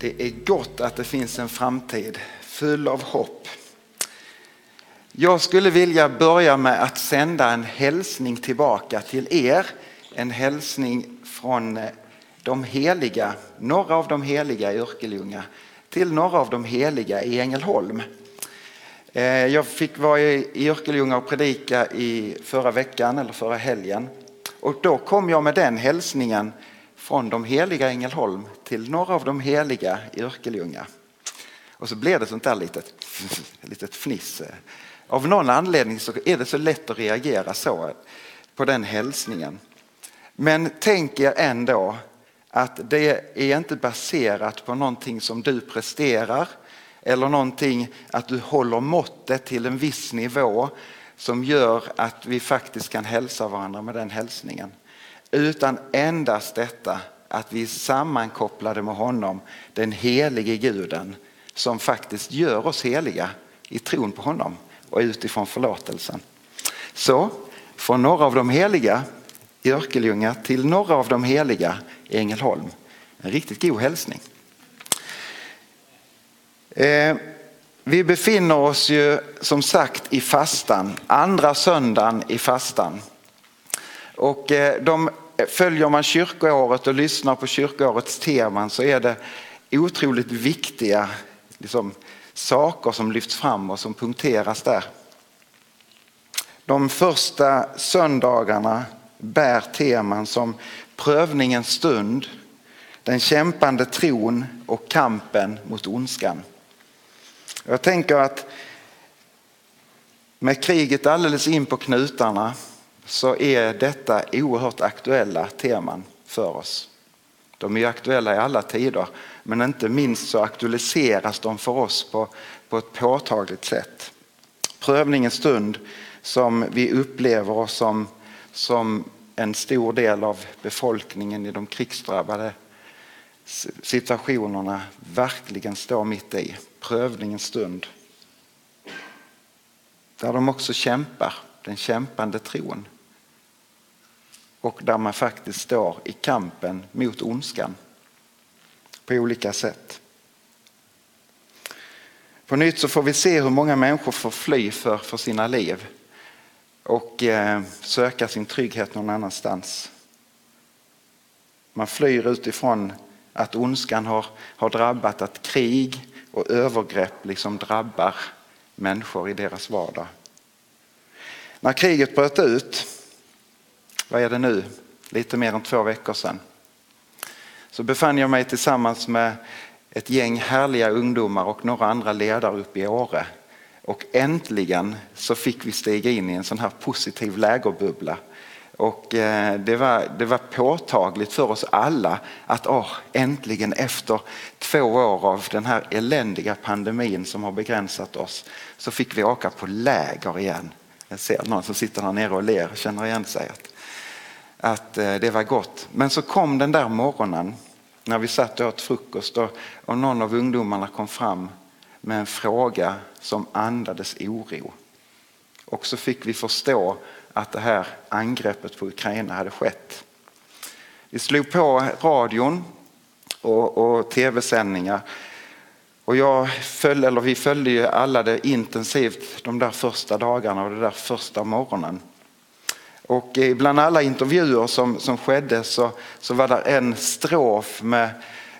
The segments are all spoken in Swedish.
Det är gott att det finns en framtid full av hopp. Jag skulle vilja börja med att sända en hälsning tillbaka till er. En hälsning från eh, de heliga, några av de heliga i Örkelljunga till några av de heliga i Ängelholm. Eh, jag fick vara i Örkelljunga och predika i förra veckan eller förra helgen. Och då kom jag med den hälsningen från de heliga Ängelholm till några av de heliga i Örkelljunga. Och så blev det sånt där litet, litet fniss. Av någon anledning så är det så lätt att reagera så på den hälsningen. Men tänk er ändå att det är inte baserat på någonting som du presterar eller någonting att du håller måttet till en viss nivå som gör att vi faktiskt kan hälsa varandra med den hälsningen. Utan endast detta att vi är sammankopplade med honom, den helige guden som faktiskt gör oss heliga i tron på honom och utifrån förlåtelsen. Så från några av de heliga i Örkelljunga till några av de heliga i Ängelholm. En riktigt god hälsning. Eh, vi befinner oss ju som sagt i fastan, andra söndagen i fastan. Och eh, de, eh, följer man kyrkoåret och lyssnar på kyrkoårets teman så är det otroligt viktiga liksom, saker som lyfts fram och som punkteras där. De första söndagarna bär teman som prövningens stund, den kämpande tron och kampen mot ondskan. Jag tänker att med kriget alldeles in på knutarna så är detta oerhört aktuella teman för oss. De är aktuella i alla tider men inte minst så aktualiseras de för oss på, på ett påtagligt sätt. Prövningens stund som vi upplever oss som, som en stor del av befolkningen i de krigsdrabbade situationerna verkligen står mitt i. Prövningens stund. Där de också kämpar, den kämpande tron. Och där man faktiskt står i kampen mot ondskan på olika sätt. På nytt så får vi se hur många människor får fly för, för sina liv och eh, söka sin trygghet någon annanstans. Man flyr utifrån att ondskan har, har drabbat, att krig och övergrepp liksom drabbar människor i deras vardag. När kriget bröt ut, vad är det nu, lite mer än två veckor sedan, så befann jag mig tillsammans med ett gäng härliga ungdomar och några andra ledare uppe i Åre. Och äntligen så fick vi stiga in i en sån här positiv lägerbubbla. Och eh, det var, det var påtagligt för oss alla att åh, äntligen efter två år av den här eländiga pandemin som har begränsat oss så fick vi åka på läger igen. Jag ser någon som sitter här nere och ler och känner igen sig. Att, att eh, det var gott. Men så kom den där morgonen när vi satt och åt frukost och, och någon av ungdomarna kom fram med en fråga som andades oro. Och så fick vi förstå att det här angreppet på Ukraina hade skett. Vi slog på radion och, och tv-sändningar och jag följde, eller vi följde ju alla det intensivt de där första dagarna och den där första morgonen. Och bland alla intervjuer som, som skedde så, så var det en strof med,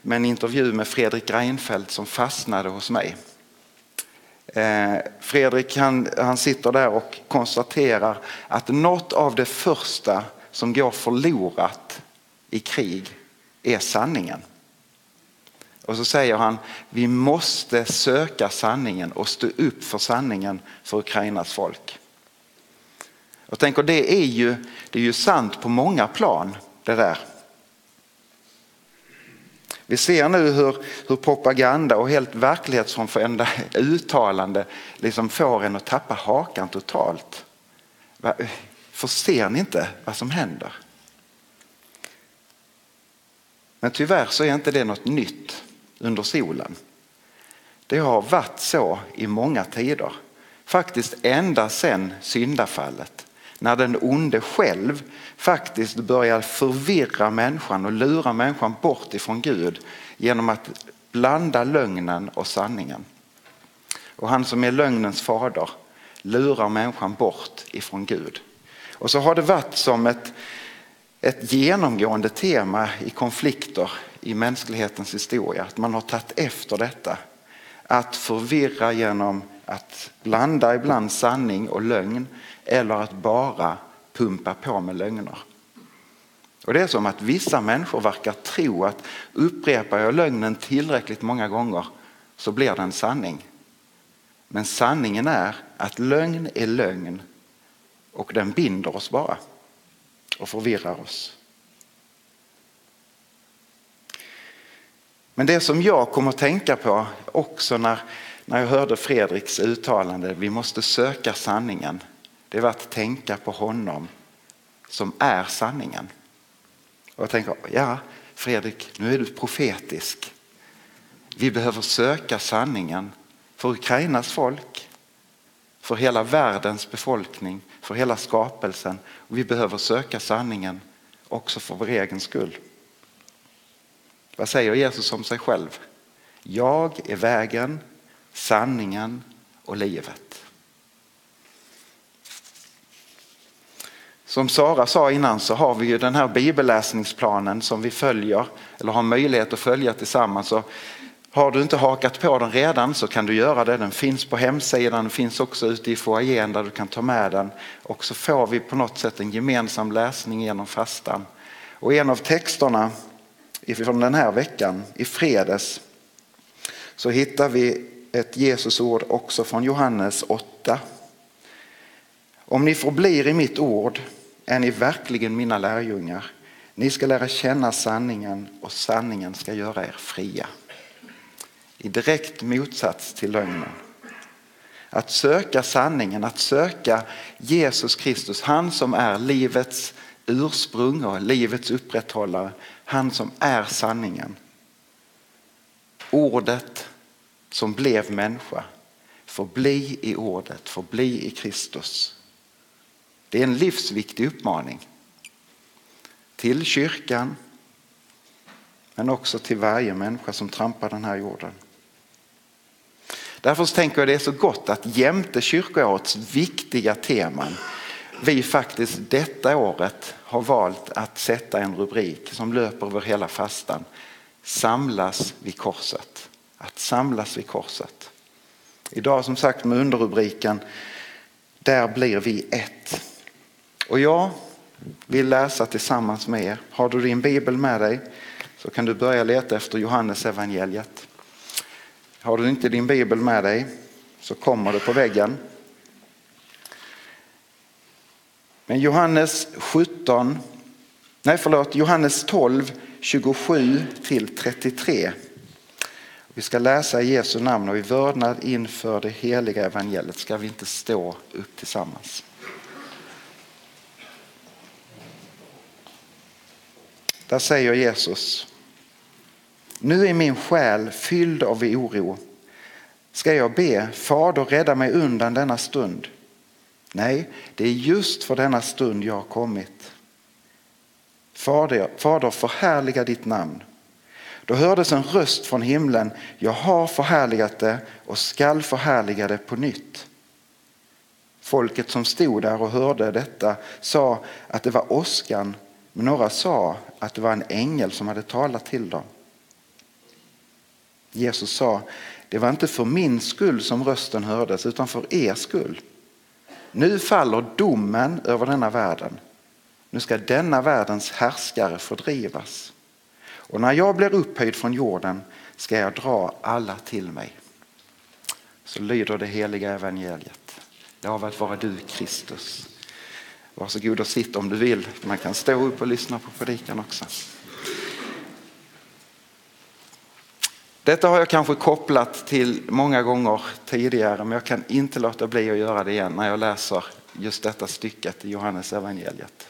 med en intervju med Fredrik Reinfeldt som fastnade hos mig. Eh, Fredrik han, han sitter där och konstaterar att något av det första som går förlorat i krig är sanningen. Och så säger han, vi måste söka sanningen och stå upp för sanningen för Ukrainas folk. Jag tänker det är ju, det är ju sant på många plan det där. Vi ser nu hur, hur propaganda och helt verklighetsfrånvända uttalande liksom får en att tappa hakan totalt. För ser ni inte vad som händer? Men tyvärr så är inte det något nytt under solen. Det har varit så i många tider. Faktiskt ända sedan syndafallet. När den onde själv faktiskt börjar förvirra människan och lura människan bort ifrån Gud genom att blanda lögnen och sanningen. Och han som är lögnens fader lurar människan bort ifrån Gud. Och så har det varit som ett, ett genomgående tema i konflikter i mänsklighetens historia. Att man har tagit efter detta. Att förvirra genom att blanda ibland sanning och lögn eller att bara pumpa på med lögner. Och Det är som att vissa människor verkar tro att upprepar jag lögnen tillräckligt många gånger så blir den sanning. Men sanningen är att lögn är lögn och den binder oss bara och förvirrar oss. Men det som jag kommer att tänka på också när, när jag hörde Fredriks uttalande, vi måste söka sanningen, det var att tänka på honom som är sanningen. Och jag tänker, ja Fredrik, nu är du profetisk. Vi behöver söka sanningen för Ukrainas folk, för hela världens befolkning, för hela skapelsen. Och vi behöver söka sanningen också för vår egen skull. Vad säger Jesus om sig själv? Jag är vägen, sanningen och livet. Som Sara sa innan så har vi ju den här bibelläsningsplanen som vi följer eller har möjlighet att följa tillsammans. Så har du inte hakat på den redan så kan du göra det. Den finns på hemsidan, den finns också ute i foajén där du kan ta med den. Och så får vi på något sätt en gemensam läsning genom fastan. Och en av texterna från den här veckan, i fredags, så hittar vi ett Jesusord också från Johannes 8. Om ni förblir i mitt ord är ni verkligen mina lärjungar. Ni ska lära känna sanningen och sanningen ska göra er fria. I direkt motsats till lögnen. Att söka sanningen, att söka Jesus Kristus, han som är livets ursprung och livets upprätthållare, han som är sanningen. Ordet som blev människa, förbli i ordet, förbli i Kristus. Det är en livsviktig uppmaning till kyrkan men också till varje människa som trampar den här jorden. Därför tänker jag det är så gott att jämte kyrkoårets viktiga teman vi faktiskt detta året har valt att sätta en rubrik som löper över hela fastan. Samlas vid korset. Att samlas vid korset. Idag som sagt med underrubriken Där blir vi ett. Och jag vill läsa tillsammans med er. Har du din bibel med dig så kan du börja leta efter Johannes evangeliet. Har du inte din bibel med dig så kommer det på väggen. Men Johannes 17, nej förlåt, Johannes 12, 27 till 33. Vi ska läsa i Jesu namn och i vördnad inför det heliga evangeliet ska vi inte stå upp tillsammans. Där säger Jesus. Nu är min själ fylld av oro. Ska jag be Fader rädda mig undan denna stund? Nej, det är just för denna stund jag har kommit. Fader, Fader förhärliga ditt namn. Då hördes en röst från himlen. Jag har förhärligat det och skall förhärliga det på nytt. Folket som stod där och hörde detta sa att det var åskan men några sa att det var en ängel som hade talat till dem. Jesus sa, det var inte för min skull som rösten hördes utan för er skull. Nu faller domen över denna världen. Nu ska denna världens härskare fördrivas. Och när jag blir upphöjd från jorden ska jag dra alla till mig. Så lyder det heliga evangeliet. Lovad vara du Kristus. Varsågod och sitt om du vill. Man kan stå upp och lyssna på predikan också. Detta har jag kanske kopplat till många gånger tidigare men jag kan inte låta bli att göra det igen när jag läser just detta stycket i Johannes evangeliet.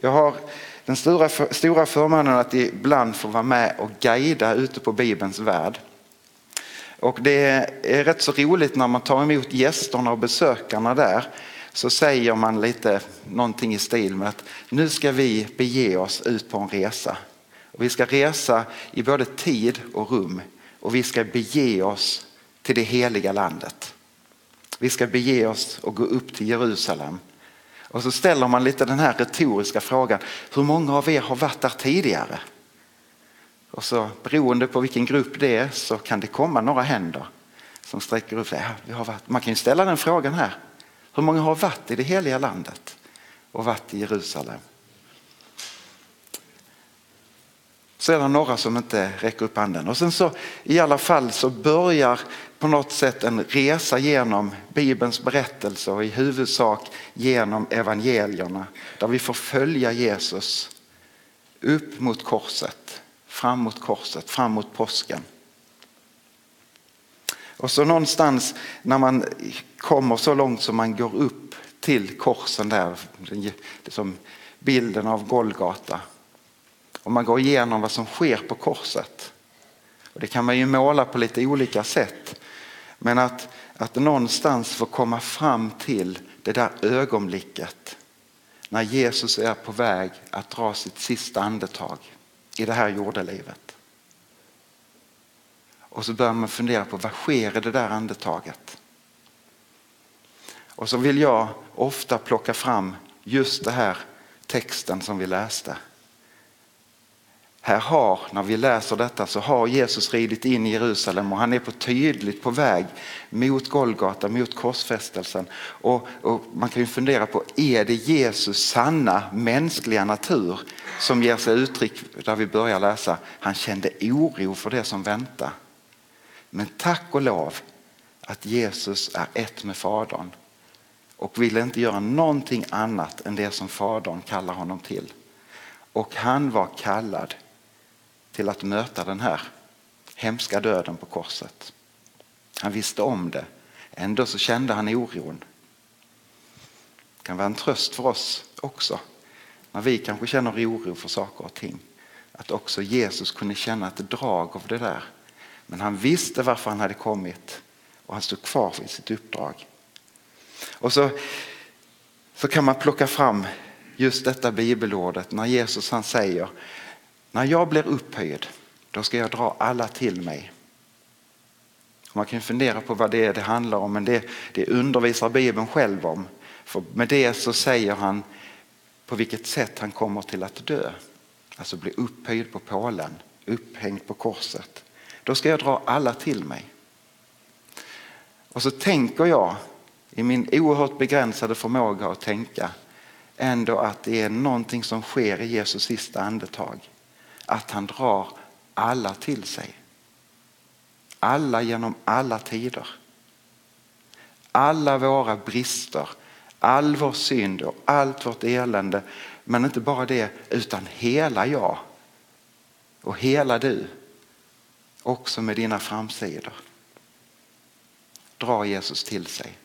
Jag har den stora, stora förmånen att ibland få vara med och guida ute på Bibelns värld. Och det är rätt så roligt när man tar emot gästerna och besökarna där så säger man lite någonting i stil med att nu ska vi bege oss ut på en resa. Och vi ska resa i både tid och rum och vi ska bege oss till det heliga landet. Vi ska bege oss och gå upp till Jerusalem. Och så ställer man lite den här retoriska frågan, hur många av er har varit där tidigare? Och så beroende på vilken grupp det är så kan det komma några händer som sträcker upp sig. Ja, Man kan ju ställa den frågan här. Hur många har varit i det heliga landet och varit i Jerusalem? Så är det några som inte räcker upp handen. Och sen så i alla fall så börjar på något sätt en resa genom Bibelns berättelse och i huvudsak genom evangelierna där vi får följa Jesus upp mot korset, fram mot korset, fram mot påsken. Och så någonstans när man kommer så långt som man går upp till korsen där, liksom bilden av Golgata om man går igenom vad som sker på korset. Och det kan man ju måla på lite olika sätt. Men att, att någonstans få komma fram till det där ögonblicket när Jesus är på väg att dra sitt sista andetag i det här jordelivet. Och så börjar man fundera på vad sker i det där andetaget? Och så vill jag ofta plocka fram just det här texten som vi läste. Här har, när vi läser detta, så har Jesus ridit in i Jerusalem och han är på tydligt på väg mot Golgata, mot korsfästelsen. Och, och, man kan ju fundera på, är det Jesus sanna mänskliga natur som ger sig uttryck där vi börjar läsa, han kände oro för det som väntar. Men tack och lov att Jesus är ett med Fadern och vill inte göra någonting annat än det som Fadern kallar honom till. Och han var kallad till att möta den här hemska döden på korset. Han visste om det, ändå så kände han oron. Det kan vara en tröst för oss också, när vi kanske känner oro för saker och ting. Att också Jesus kunde känna ett drag av det där. Men han visste varför han hade kommit och han stod kvar vid sitt uppdrag. Och så, så kan man plocka fram just detta bibelordet när Jesus han säger när jag blir upphöjd då ska jag dra alla till mig. Man kan fundera på vad det är det handlar om men det, det undervisar Bibeln själv om. För med det så säger han på vilket sätt han kommer till att dö. Alltså bli upphöjd på pålen, upphängd på korset. Då ska jag dra alla till mig. Och så tänker jag i min oerhört begränsade förmåga att tänka ändå att det är någonting som sker i Jesus sista andetag. Att han drar alla till sig. Alla genom alla tider. Alla våra brister, all vår synd och allt vårt elände. Men inte bara det, utan hela jag och hela du. Också med dina framsidor. Drar Jesus till sig.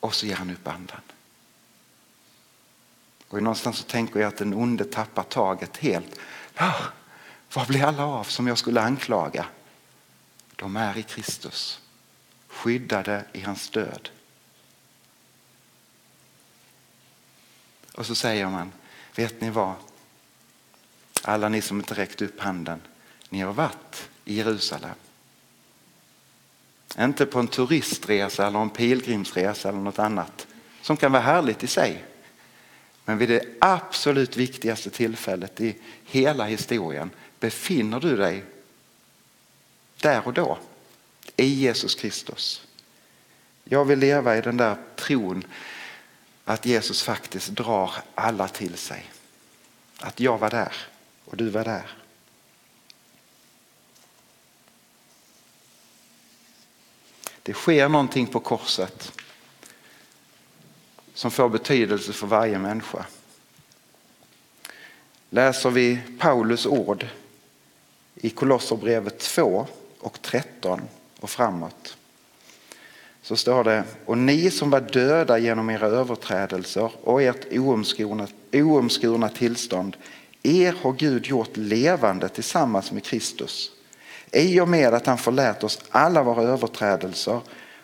Och så ger han upp andan. Och någonstans så tänker jag att den onde tappar taget helt. Ja, vad blir alla av som jag skulle anklaga? De är i Kristus, skyddade i hans död. Och så säger man, vet ni vad? Alla ni som inte räckt upp handen, ni har varit i Jerusalem. Inte på en turistresa eller en pilgrimsresa eller något annat som kan vara härligt i sig. Men vid det absolut viktigaste tillfället i hela historien befinner du dig där och då i Jesus Kristus. Jag vill leva i den där tron att Jesus faktiskt drar alla till sig. Att jag var där och du var där. Det sker någonting på korset som får betydelse för varje människa. läser vi Paulus ord i Kolosserbrevet 2 och 13 och framåt. Så står det, och ni som var döda genom era överträdelser och ert oomskurna, oomskurna tillstånd, er har Gud gjort levande tillsammans med Kristus. I och med att han förlät oss alla våra överträdelser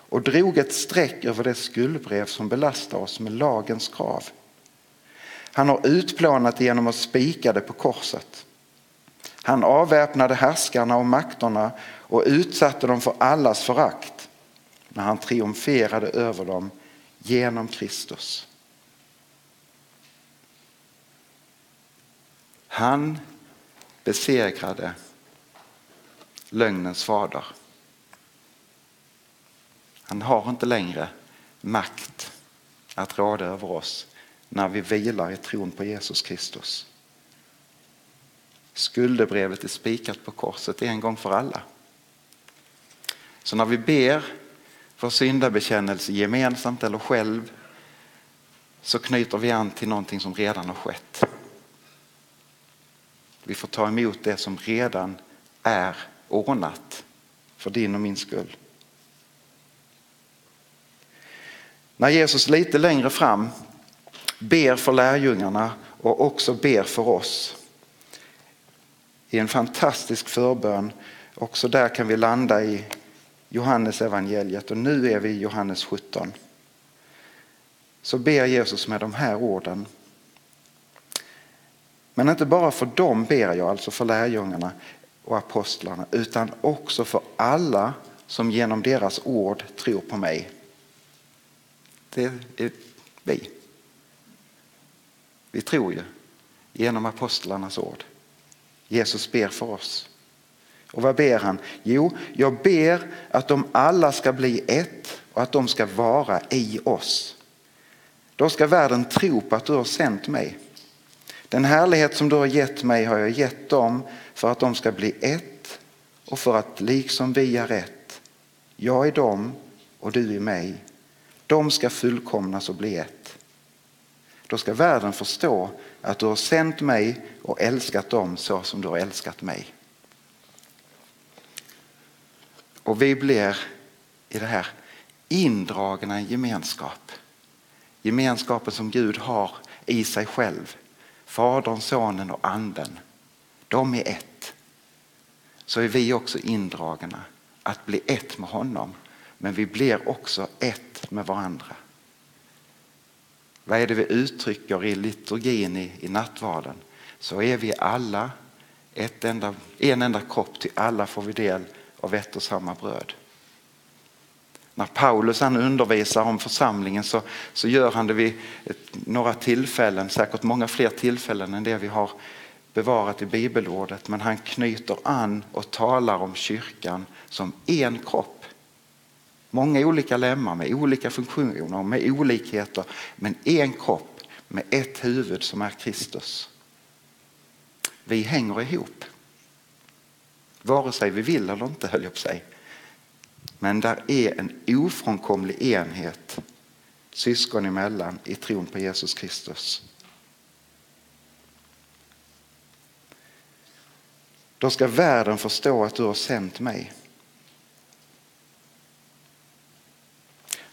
och drog ett streck över det skuldbrev som belastar oss med lagens krav. Han har utplånat det genom att spika det på korset. Han avväpnade härskarna och makterna och utsatte dem för allas förakt när han triumferade över dem genom Kristus. Han besegrade lögnens fader. Han har inte längre makt att råda över oss när vi vilar i tron på Jesus Kristus. Skuldebrevet är spikat på korset en gång för alla. Så när vi ber för syndabekännelse gemensamt eller själv så knyter vi an till någonting som redan har skett. Vi får ta emot det som redan är ordnat för din och min skull. När Jesus lite längre fram ber för lärjungarna och också ber för oss i en fantastisk förbön. Också där kan vi landa i Johannes evangeliet och nu är vi i Johannes 17. Så ber Jesus med de här orden. Men inte bara för dem ber jag, alltså för lärjungarna och apostlarna, utan också för alla som genom deras ord tror på mig. Det är vi. Vi tror ju genom apostlarnas ord. Jesus ber för oss. Och vad ber han? Jo, jag ber att de alla ska bli ett och att de ska vara i oss. Då ska världen tro på att du har sänt mig. Den härlighet som du har gett mig har jag gett dem för att de ska bli ett och för att liksom vi är ett, jag är dem och du är mig, de ska fullkomnas och bli ett. Då ska världen förstå att du har sänt mig och älskat dem så som du har älskat mig. Och vi blir i det här indragna i gemenskap. Gemenskapen som Gud har i sig själv. Fadern, Sonen och Anden. De är ett. Så är vi också indragna att bli ett med honom. Men vi blir också ett med varandra. Vad är det vi uttrycker i liturgin i, i nattvarden? Så är vi alla ett enda, en enda kropp, till alla får vi del av ett och samma bröd. När Paulus han undervisar om församlingen så, så gör han det vid ett, några tillfällen, säkert många fler tillfällen än det vi har bevarat i bibelordet. Men han knyter an och talar om kyrkan som en kropp. Många olika lemmar med olika funktioner, och med olikheter, men en kropp med ett huvud som är Kristus. Vi hänger ihop. Vare sig vi vill eller inte höll jag på sig. Men där är en ofrånkomlig enhet syskon emellan i tron på Jesus Kristus. Då ska världen förstå att du har sänt mig.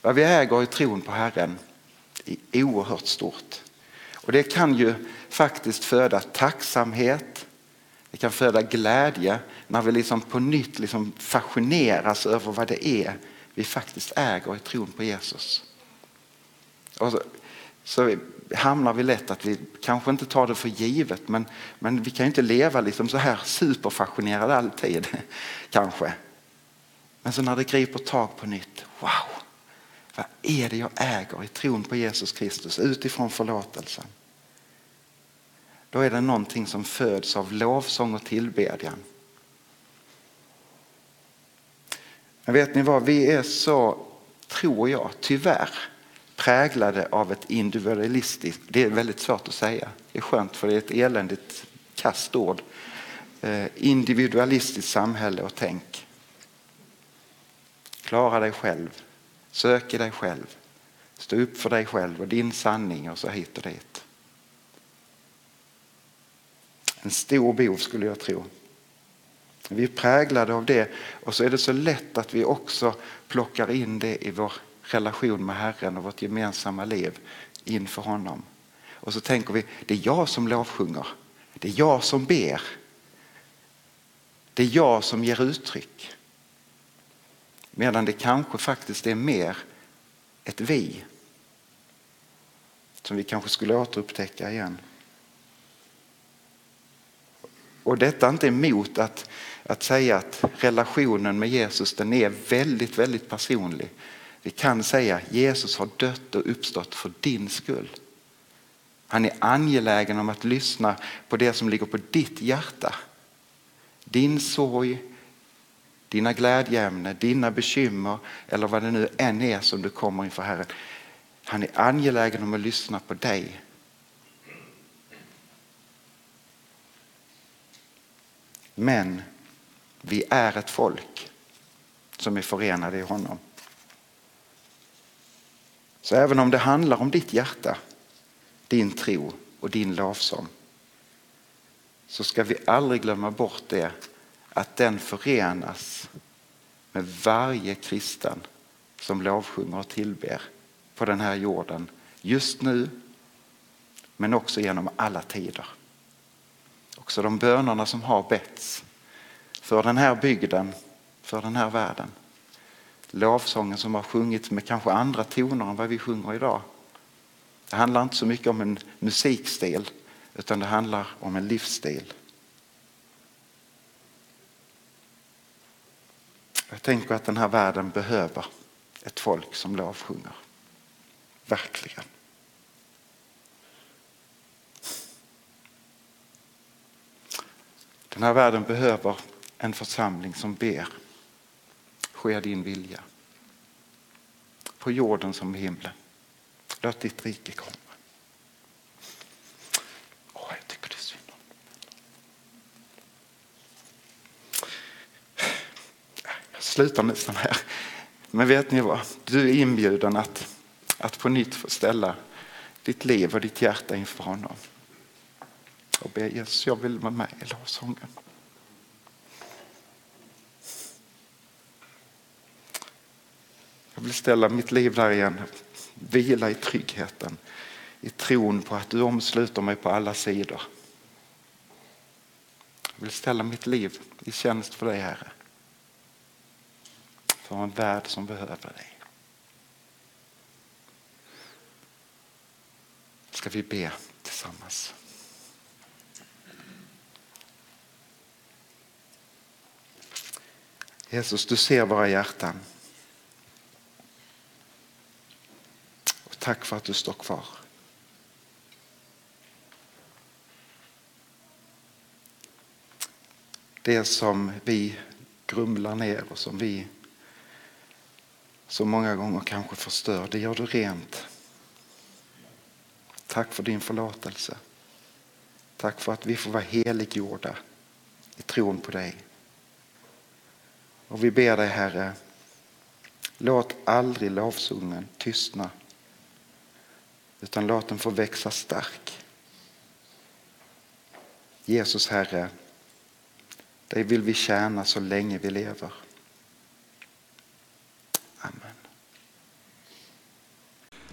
Vad vi äger i tron på Herren är oerhört stort. Och det kan ju faktiskt föda tacksamhet, det kan föda glädje när vi liksom på nytt liksom fascineras över vad det är vi faktiskt äger i tron på Jesus. Och så, så hamnar vi lätt att vi kanske inte tar det för givet men, men vi kan ju inte leva liksom så här superfascinerade alltid. kanske. Men så när det griper tag på nytt, wow! Vad är det jag äger i tron på Jesus Kristus utifrån förlåtelsen? Då är det någonting som föds av lovsång och tillbedjan. Men vet ni vad, vi är så, tror jag, tyvärr präglade av ett individualistiskt, det är väldigt svårt att säga, det är skönt för det är ett eländigt kastord, ord, eh, individualistiskt samhälle och tänk. Klara dig själv, sök i dig själv, stå upp för dig själv och din sanning och så hit och dit. En stor bov skulle jag tro. Vi är präglade av det och så är det så lätt att vi också plockar in det i vår relation med Herren och vårt gemensamma liv inför honom. Och så tänker vi, det är jag som lovsjunger. Det är jag som ber. Det är jag som ger uttryck. Medan det kanske faktiskt är mer ett vi. Som vi kanske skulle återupptäcka igen. Och detta är inte emot att, att säga att relationen med Jesus den är väldigt, väldigt personlig. Vi kan säga Jesus har dött och uppstått för din skull. Han är angelägen om att lyssna på det som ligger på ditt hjärta. Din sorg, dina glädjeämnen, dina bekymmer eller vad det nu än är som du kommer inför Herren. Han är angelägen om att lyssna på dig. Men vi är ett folk som är förenade i honom. Så även om det handlar om ditt hjärta, din tro och din lovsång så ska vi aldrig glömma bort det att den förenas med varje kristen som lovsjunger och tillber på den här jorden just nu men också genom alla tider. Också de bönerna som har betts för den här bygden, för den här världen. Lovsången som har sjungits med kanske andra toner än vad vi sjunger idag. Det handlar inte så mycket om en musikstil utan det handlar om en livsstil. Jag tänker att den här världen behöver ett folk som lovsjunger. Verkligen. Den här världen behöver en församling som ber. Ske din vilja. På jorden som i himlen. Låt ditt rike komma. Åh, jag tycker det är synd Jag slutar nästan här. Men vet ni vad? Du är inbjuden att, att på nytt få ställa ditt liv och ditt hjärta inför honom och be Jesus, jag vill vara med i lovsången. Jag vill ställa mitt liv där igen, vila i tryggheten, i tron på att du omsluter mig på alla sidor. Jag vill ställa mitt liv i tjänst för dig Herre. För en värld som behöver dig. Ska vi be tillsammans. Jesus, du ser våra hjärtan. Och tack för att du står kvar. Det som vi grumlar ner och som vi som många gånger kanske förstör, det gör du rent. Tack för din förlåtelse. Tack för att vi får vara heliggjorda i tron på dig. Och vi ber dig Herre, låt aldrig lovsången tystna utan låt den få växa stark. Jesus Herre, dig vill vi tjäna så länge vi lever.